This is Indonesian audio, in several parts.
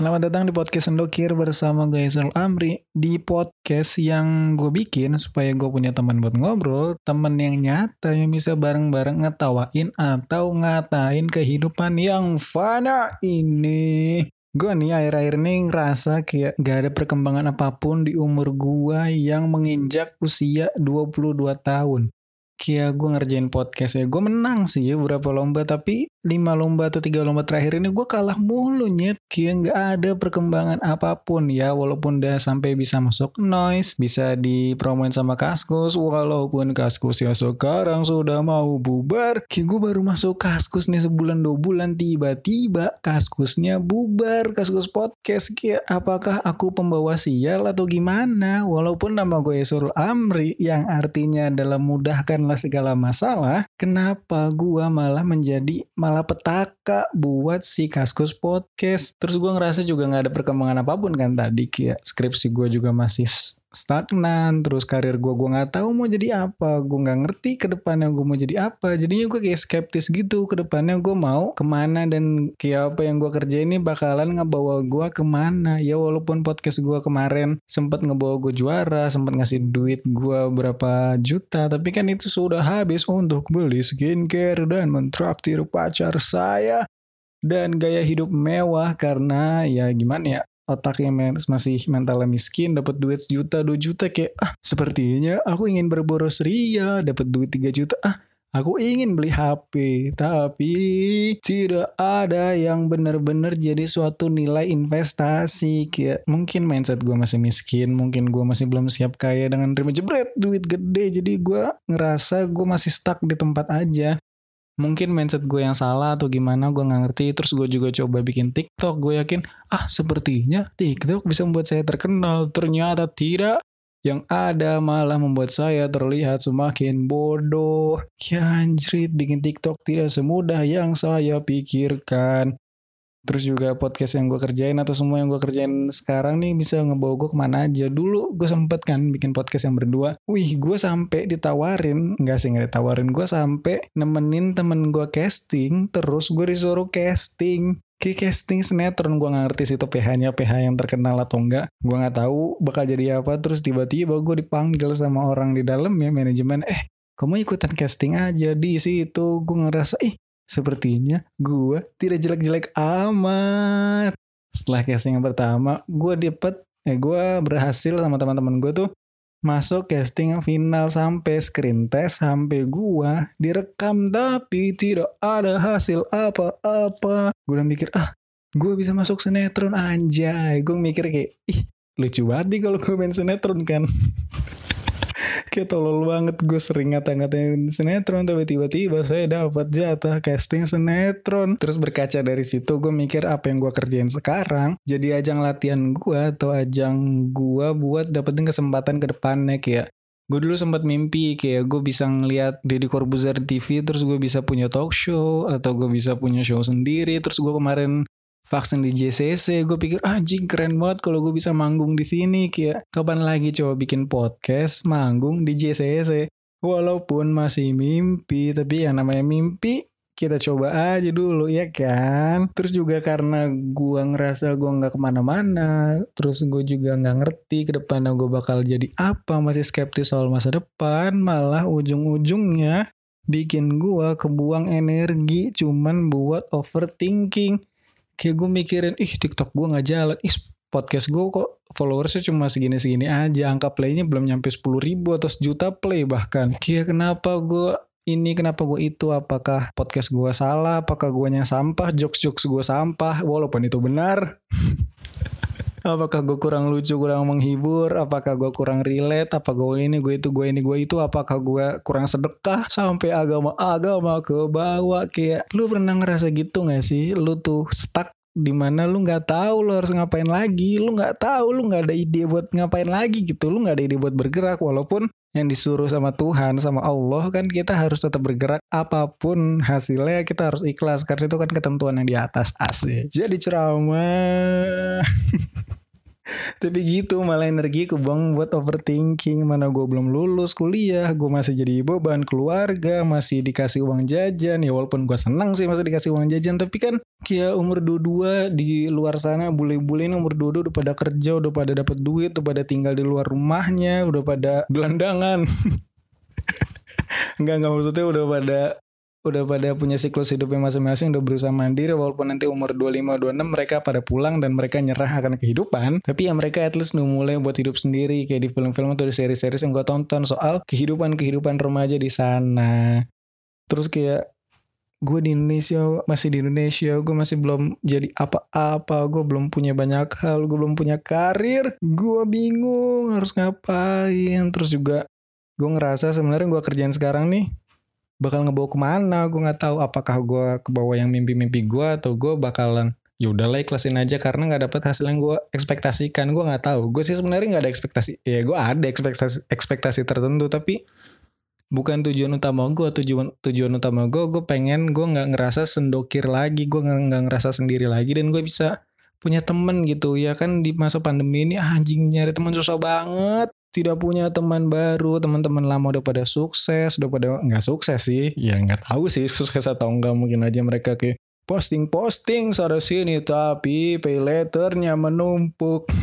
Selamat datang di podcast Sendokir bersama gue Isral Amri. Di podcast yang gue bikin supaya gue punya teman buat ngobrol Teman yang nyata yang bisa bareng-bareng ngetawain atau ngatain kehidupan yang fana ini. Gue nih akhir-akhir ini ngerasa kayak gak ada perkembangan apa pun di umur gue yang menginjak usia 22 tahun. Kayak gue ngerjain podcast ya, gue menang sih ya beberapa lomba tapi lima lomba atau tiga lomba terakhir ini gue kalah mulu nyet. Kayak nggak ada perkembangan apa pun ya. Walaupun udah sampai bisa masuk noise bisa dipromoin sama kaskus walaupun kaskus ya sekarang sudah mau bubar. Kayak gue baru masuk kaskus nih sebulan dua bulan tiba-tiba kaskusnya bubar. Kaskus podcast kayak apakah aku pembawa sial atau gimana? Walaupun nama gue Surul Amri yang artinya adalah mudahkanlah segala masalah kenapa gue malah menjadi petaka buat si Kaskus Podcast. Terus gue ngerasa juga nggak ada perkembangan apa pun kan tadi kayak skripsi gue juga masih stagnan terus karir gue gue nggak tahu mau jadi apa. Gue nggak ngerti ke depannya gue mau jadi apa. Jadinya gue kayak skeptis gitu. Ke depannya gue mau ke mana dan kayak apa yang gue kerja ini bakalan ngebawa gue ke mana. Ya walaupun podcast gue kemarin sempat ngebawa gue juara sempat ngasih duit gue berapa juta tapi kan itu sudah habis untuk beli skincare dan mentraktir pacar saya dan gaya hidup mewah karena ya gimana ya otaknya masih mentalnya miskin dapat duit sejuta dua juta kayak ah sepertinya aku ingin berboros ria dapat duit tiga juta ah Aku ingin beli HP, tapi tidak ada yang benar-benar jadi suatu nilai investasi. Kayak mungkin mindset gue masih miskin, mungkin gue masih belum siap kaya dengan terima jebret duit gede. Jadi gue ngerasa gue masih stuck di tempat aja mungkin mindset gue yang salah atau gimana gue nggak ngerti terus gue juga coba bikin TikTok gue yakin ah sepertinya TikTok bisa membuat saya terkenal ternyata tidak yang ada malah membuat saya terlihat semakin bodoh. Ya anjrit, bikin TikTok tidak semudah yang saya pikirkan. Terus juga podcast yang gue kerjain atau semua yang gue kerjain sekarang nih bisa ngebawa gue ke mana aja. Dulu gue sempet kan bikin podcast yang berdua. Wih gue sampai ditawarin. Enggak sih nggak ditawarin. Gue sampai nemenin temen gue casting. Terus gue disuruh casting. Kayak casting sinetron gue gak ngerti sih itu PH-nya PH yang terkenal atau enggak. Gue gak tahu bakal jadi apa. Terus tiba-tiba gue dipanggil sama orang di dalam ya manajemen. Eh kamu ikutan casting aja di situ. Gue ngerasa ih Sepertinya gue tidak jelek-jelek amat. Setelah casting yang pertama, gue dapet, eh gue berhasil sama teman-teman gue tuh masuk casting final sampai screen test sampai gue direkam tapi tidak ada hasil apa-apa. Gue udah mikir ah gue bisa masuk sinetron anjay. Gue mikir kayak ih lucu banget nih kalau gue main sinetron kan. kayak tolol banget. Gue sering ngata-ngatain sinetron tapi tiba-tiba saya dapat jatah casting sinetron. Terus berkaca dari situ gue mikir apa yang gue kerjain sekarang. Jadi ajang latihan gue atau ajang gue buat dapetin kesempatan ke depannya kayak gue dulu sempat mimpi kayak gue bisa ngeliat Deddy Corbuzier TV terus gue bisa punya talk show atau gue bisa punya show sendiri. Terus gue kemarin vaksin di JCC gue pikir anjing keren banget kalau gue bisa manggung di sini kayak kapan lagi coba bikin podcast manggung di JCC walaupun masih mimpi tapi yang namanya mimpi kita coba aja dulu ya kan? Terus juga karena gue ngerasa gue nggak ke mana-mana terus gue juga nggak ngerti ke depannya gue bakal jadi apa masih skeptis soal masa depan malah ujung-ujungnya bikin gue kebuang energi cuman buat overthinking kayak gue mikirin ih TikTok gue nggak jalan. Ih podcast gue kok followersnya cuma segini-segini aja. Angka playnya belum nyampe 10 ribu atau sejuta play bahkan. Kayak kenapa gue ini kenapa gue itu? Apakah podcast gue salah? Apakah yang sampah? Jokes jokes gue sampah? Walaupun itu benar apakah gue kurang lucu kurang menghibur? Apakah gue kurang relate? Apa gue ini gue itu gue ini gue itu? Apakah gue kurang sedekah sampai agama agama ke bawah? Kayak lu pernah ngerasa gitu gak sih? Lu tuh stuck di mana lu nggak tahu lu harus ngapain lagi. Lu nggak tahu lu nggak ada ide buat ngapain lagi gitu. Lu nggak ada ide buat bergerak. Walaupun yang disuruh sama Tuhan sama Allah kan kita harus tetap bergerak. Apa pun hasilnya kita harus ikhlas. Karena itu kan ketentuan yang di atas. Asli jadi ceramah Tapi gitu malah energi ku bang buat overthinking. Mana gue belum lulus kuliah Gue masih jadi beban keluarga Masih dikasih uang jajan. Ya walaupun gue senang sih masih dikasih uang jajan Tapi kan kayak umur 22 di luar sana Bule-bule ini umur 22 udah pada kerja Udah pada dapat duit Udah pada tinggal di luar rumahnya Udah pada gelandangan. Enggak enggak maksudnya udah pada udah pada punya siklus hidupnya masing-masing udah berusaha mandiri walaupun nanti umur 25 26 mereka pada pulang dan mereka nyerah akan kehidupan. Tapi ya mereka at least udah mulai buat hidup sendiri kayak di film-film atau di seri-seri yang gue tonton soal kehidupan-kehidupan remaja di sana. Terus kayak gue di Indonesia masih di Indonesia gue masih belum jadi apa-apa gue belum punya banyak hal gue belum punya karir gue bingung harus ngapain. Terus juga gue ngerasa sebenarnya gue kerjaan sekarang nih bakal ngebawa ke mana? Gue nggak tahu apakah gue ke bawah yang mimpi-mimpi gue atau gue bakalan ya udahlah ikhlasin aja karena nggak dapet hasil yang gue ekspektasikan. Gue nggak tahu. Gue sih sebenarnya nggak ada ekspektasi ya gue ada ekspektasi ekspektasi tertentu tapi bukan tujuan utama gue tujuan tujuan utama gue gue pengen gue nggak ngerasa sendokir lagi. Gue nggak ngerasa sendiri lagi dan gue bisa punya temen gitu. Ya kan di masa pandemi ini ah, anjing nyari teman susah banget tidak punya teman baru, teman-teman lama udah pada sukses, udah pada nggak sukses sih, ya nggak tahu sih sukses atau enggak mungkin aja mereka kayak posting-posting sana sini tapi pay letternya menumpuk.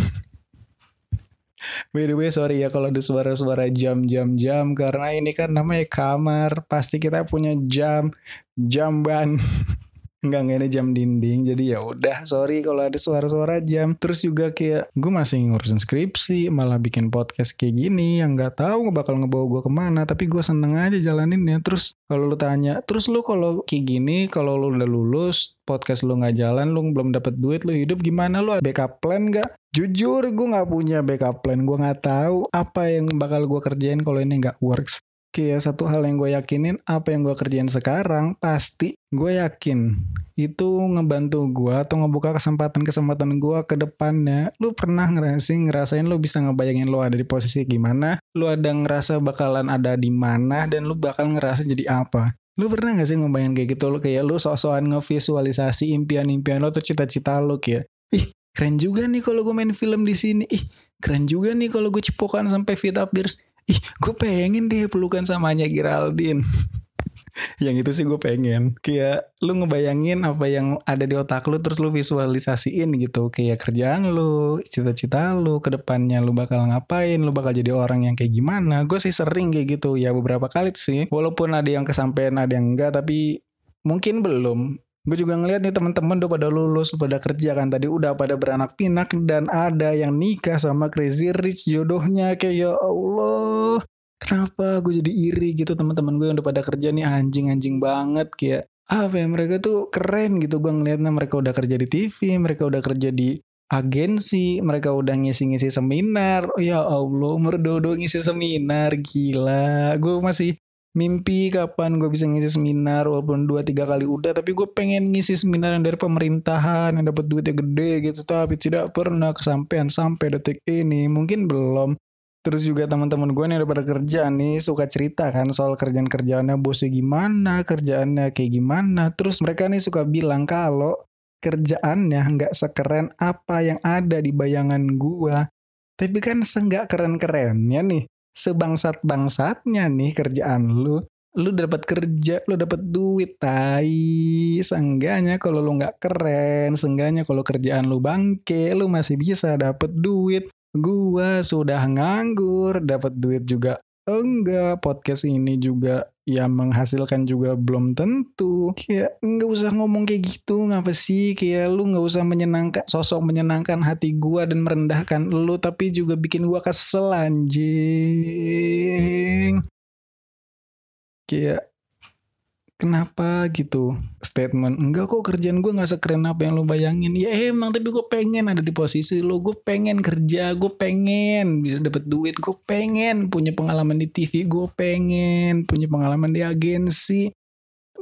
By the way sorry ya kalau ada suara-suara jam-jam-jam karena ini kan namanya kamar pasti kita punya jam jamban Enggak ini jam dinding. Jadi ya udah, sorry kalau ada suara-suara jam. Terus juga kayak gue masih ngurusin skripsi, malah bikin podcast kayak gini yang nggak tahu bakal ngebawa gue ke mana. Tapi gue seneng aja jalanin ya. Terus kalau lu tanya, terus lu kalau kayak gini, kalau lu udah lulus, podcast lu nggak jalan, lu belum dapet duit, lu hidup gimana? Lu ada backup plan nggak? Jujur gue nggak punya backup plan. Gue nggak tahu apa yang bakal gue kerjain kalau ini nggak works kayak satu hal yang gue yakinin apa yang gue kerjain sekarang pasti gue yakin itu ngebantu gue atau ngebuka kesempatan-kesempatan gue ke depannya. Lu pernah ngerasain ngerasain lu bisa ngebayangin lu ada di posisi gimana lu ada ngerasa bakalan ada di mana dan lu bakal ngerasa jadi apa? Lu pernah gak sih ngebayangin kayak gitu? Lu kayak lu sok-sokan ngevisualisasi impian-impian lo atau cita-cita lu kayak ih keren juga nih kalau gue main film di sini. Ih keren juga nih kalau gue cipokan sampai fit up beers ih gue pengen deh pelukan sama Anya Geraldine. Yang itu sih gue pengen. Kayak lu ngebayangin apa yang ada di otak lu terus lu visualisasiin gitu. Kayak kerjaan lu cita-cita lu ke depannya lu bakal ngapain lu bakal jadi orang yang kayak gimana. Gue sih sering kayak gitu ya beberapa kali sih. Walaupun ada yang kesampaian ada yang enggak tapi mungkin belum Gue juga ngeliat nih teman-teman udah pada lulus, pada kerja kan tadi udah pada beranak pinak dan ada yang nikah sama Crazy Rich jodohnya kayak ya Allah. Kenapa gue jadi iri gitu teman-teman gue yang udah pada kerja nih anjing-anjing banget kayak apa ya mereka tuh keren gitu gue ngeliatnya mereka udah kerja di TV, mereka udah kerja di agensi, mereka udah ngisi-ngisi seminar. Oh, ya Allah, umur dodo ngisi seminar, gila. Gue masih mimpi kapan gue bisa ngisi seminar walaupun dua tiga kali udah tapi gue pengen ngisi seminar yang dari pemerintahan yang dapat duitnya gede gitu tapi tidak pernah kesampaian sampai detik ini. Mungkin belum. Terus juga teman-teman gue nih udah pada kerja nih suka cerita kan soal kerjaan kerjaannya bosnya gimana kerjaannya kayak gimana. Terus mereka nih suka bilang kalau kerjaannya nggak sekeren apa yang ada di bayangan gue tapi kan seenggak keren-kerennya nih sebangsat-bangsatnya nih kerjaan lu lu dapat kerja, lu dapat duit, tai. Seenggaknya kalau lu nggak keren, seenggaknya kalau kerjaan lu bangke, lu masih bisa dapat duit. Gua sudah nganggur, dapat duit juga enggak. Podcast ini juga ya menghasilkan juga belum tentu kayak nggak usah ngomong kayak gitu ngapa sih kayak lu nggak usah menyenangkan sosok menyenangkan hati gua dan merendahkan lu tapi juga bikin gua kesel anjing kayak kenapa gitu? Statement enggak kok kerjaan gue nggak sekeren apa yang lo bayangin. Ya emang tapi gue pengen ada di posisi lo gue pengen kerja gue pengen bisa dapat duit gue pengen punya pengalaman di TV gue pengen punya pengalaman di agensi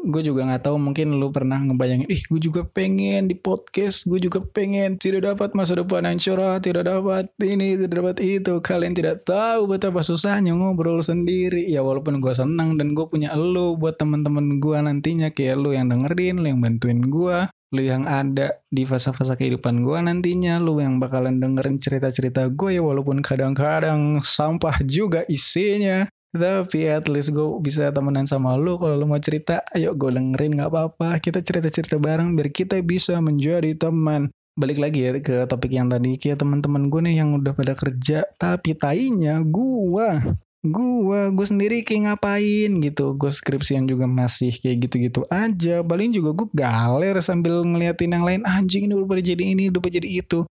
gue juga nggak tahu mungkin lu pernah ngebayangin ih gue juga pengen di podcast gue juga pengen tidak dapat masa depan yang cerah tidak dapat ini tidak dapat itu. Kalian tidak tahu betapa susahnya ngobrol sendiri. Ya walaupun gue senang dan gue punya lu buat teman-teman gue nantinya kayak lu yang dengerin lu yang bantuin gue lu yang ada di fase-fase kehidupan gue nantinya lu yang bakalan dengerin cerita-cerita gue ya walaupun kadang-kadang sampah juga isinya tapi at least gue bisa temenan sama lu kalau lu mau cerita. Ayo gue dengerin nggak apa-apa. Kita cerita-cerita bareng biar kita bisa menjadi teman. Balik lagi ya ke topik yang tadi. Kayak teman-teman gue nih yang udah pada kerja tapi tainya gue gua gue sendiri kayak ngapain gitu. Gue skripsian juga masih kayak gitu-gitu aja. Paling juga gue galer sambil ngeliatin yang lain. Anjing ini udah pada jadi ini udah pada jadi itu.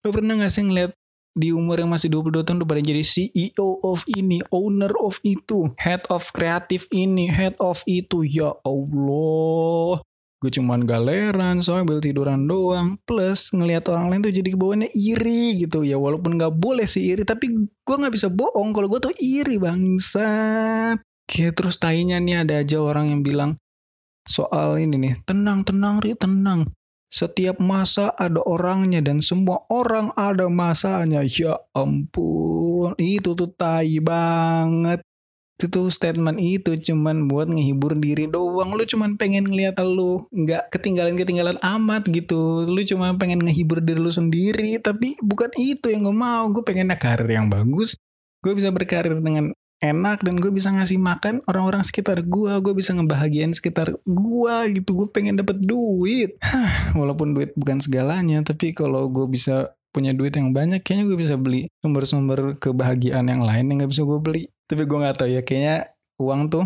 Lo pernah gak sih ngeliat di umur yang masih 22 tahun udah pada jadi CEO of ini, owner of itu, head of kreatif ini, head of itu. Ya Allah. Gue cuman galeran sambil tiduran doang. Plus ngelihat orang lain tuh jadi ke bawahnya iri gitu. Ya walaupun nggak boleh sih iri tapi gue nggak bisa bohong kalau gue tuh iri bangsa kayak terus tainya nih ada aja orang yang bilang soal ini nih tenang tenang ri tenang setiap masa ada orangnya dan semua orang ada masanya. Ya ampun itu tuh tai banget. Itu tuh statement itu cuman buat ngehibur diri doang. Lu cuman pengen ngeliat lu nggak ketinggalan ketinggalan amat gitu. Lu cuma pengen ngehibur diri lu sendiri. Tapi bukan itu yang gue mau. Gue pengen karir yang bagus. Gue bisa berkarir dengan enak dan gue bisa ngasih makan orang-orang sekitar gue gue bisa ngebahagiain sekitar gue gitu. Gue pengen dapet duit. Walaupun duit bukan segalanya tapi kalau gue bisa punya duit yang banyak kayaknya gue bisa beli sumber-sumber kebahagiaan yang lain yang gak bisa gue beli. Tapi gue nggak tahu ya kayaknya uang tuh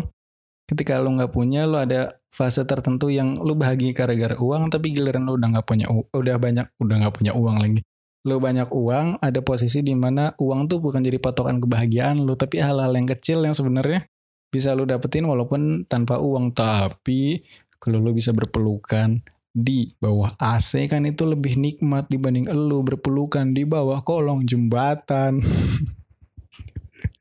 ketika lu nggak punya lu ada fase tertentu yang lu bahagia gara-gara uang tapi giliran lu udah nggak punya udah banyak udah nggak punya uang lagi lu banyak uang ada posisi di mana uang tuh bukan jadi patokan kebahagiaan lu tapi hal-hal yang kecil yang sebenarnya bisa lu dapetin walaupun tanpa uang tapi kalau lu bisa berpelukan di bawah AC kan itu lebih nikmat dibanding lu berpelukan di bawah kolong jembatan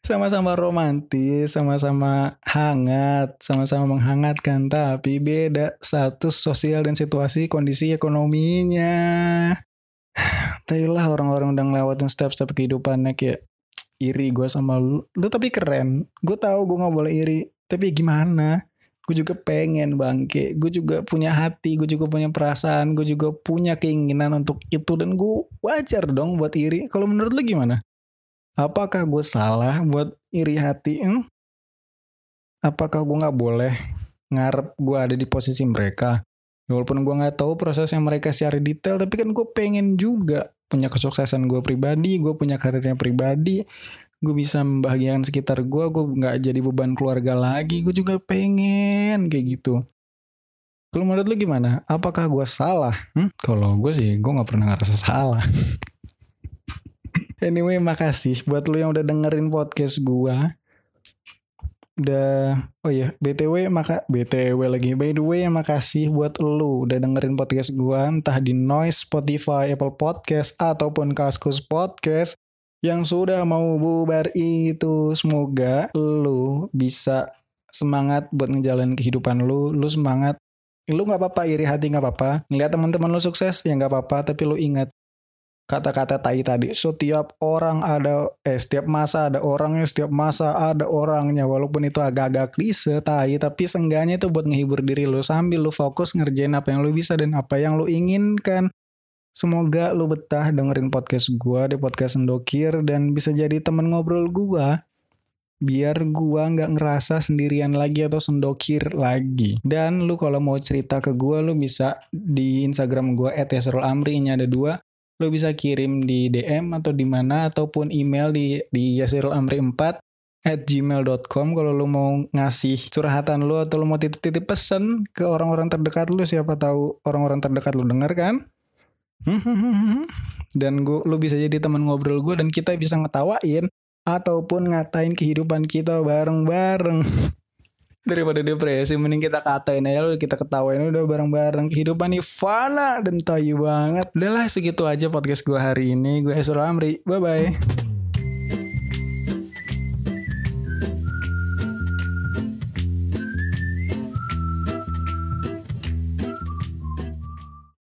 sama-sama romantis, sama-sama hangat, sama-sama menghangatkan, tapi beda status sosial dan situasi kondisi ekonominya. Tahulah orang-orang udah ngelewatin step-step kehidupannya kayak iri gue sama lu. Lu tapi keren. Gue tahu gue nggak boleh iri. Tapi gimana? Gue juga pengen bangke. Gue juga punya hati. Gue juga punya perasaan. Gue juga punya keinginan untuk itu. Dan gue wajar dong buat iri. Kalau menurut lu gimana? apakah gue salah buat iri hati hmm? apakah gue nggak boleh ngarep gue ada di posisi mereka walaupun gue nggak tahu proses yang mereka secara detail tapi kan gue pengen juga punya kesuksesan gue pribadi gue punya karirnya pribadi. Gue bisa membahagiakan sekitar gue gue nggak jadi beban keluarga lagi gue juga pengen kayak gitu. Kalau menurut lu gimana? Apakah gue salah? Hmm? kalau gue sih gue nggak pernah ngerasa salah. Anyway, makasih buat lu yang udah dengerin podcast gua. Udah oh ya, BTW maka BTW lagi. By the way, makasih buat lu udah dengerin podcast gua entah di Noise, Spotify, Apple Podcast ataupun Kaskus Podcast yang sudah mau bubar itu. Semoga lu bisa semangat buat ngejalanin kehidupan lu. Lu semangat lu nggak apa-apa iri hati nggak apa-apa ngeliat teman-teman lu sukses ya nggak apa-apa tapi lu ingat kata-kata tai tadi setiap orang ada eh setiap masa ada orangnya setiap masa ada orangnya. Walaupun itu agak-agak klise tai tapi seenggaknya itu buat ngehibur diri lu sambil lu fokus ngerjain apa yang lu bisa dan apa yang lu inginkan. Semoga lu betah dengerin podcast gua di podcast Sendokir dan bisa jadi temen ngobrol gua. Biar gua nggak ngerasa sendirian lagi atau sendokir lagi. Dan lu kalau mau cerita ke gua lu bisa di Instagram gua @yasrul_amri ini ada dua lo bisa kirim di DM atau di mana ataupun email di di yasirulamri4 at gmail.com kalau lo mau ngasih curhatan lo atau lo mau titip-titip pesan ke orang-orang terdekat lo siapa tahu orang-orang terdekat lo denger kan? Dan gue lo bisa jadi teman ngobrol gue dan kita bisa ngetawain ataupun ngatain kehidupan kita bareng-bareng daripada depresi mending kita katain aja kita ketawain udah bareng-bareng. Kehidupan nih fana dan tayu banget. Udahlah segitu aja podcast gue hari ini. Gue Esra Amri. Bye bye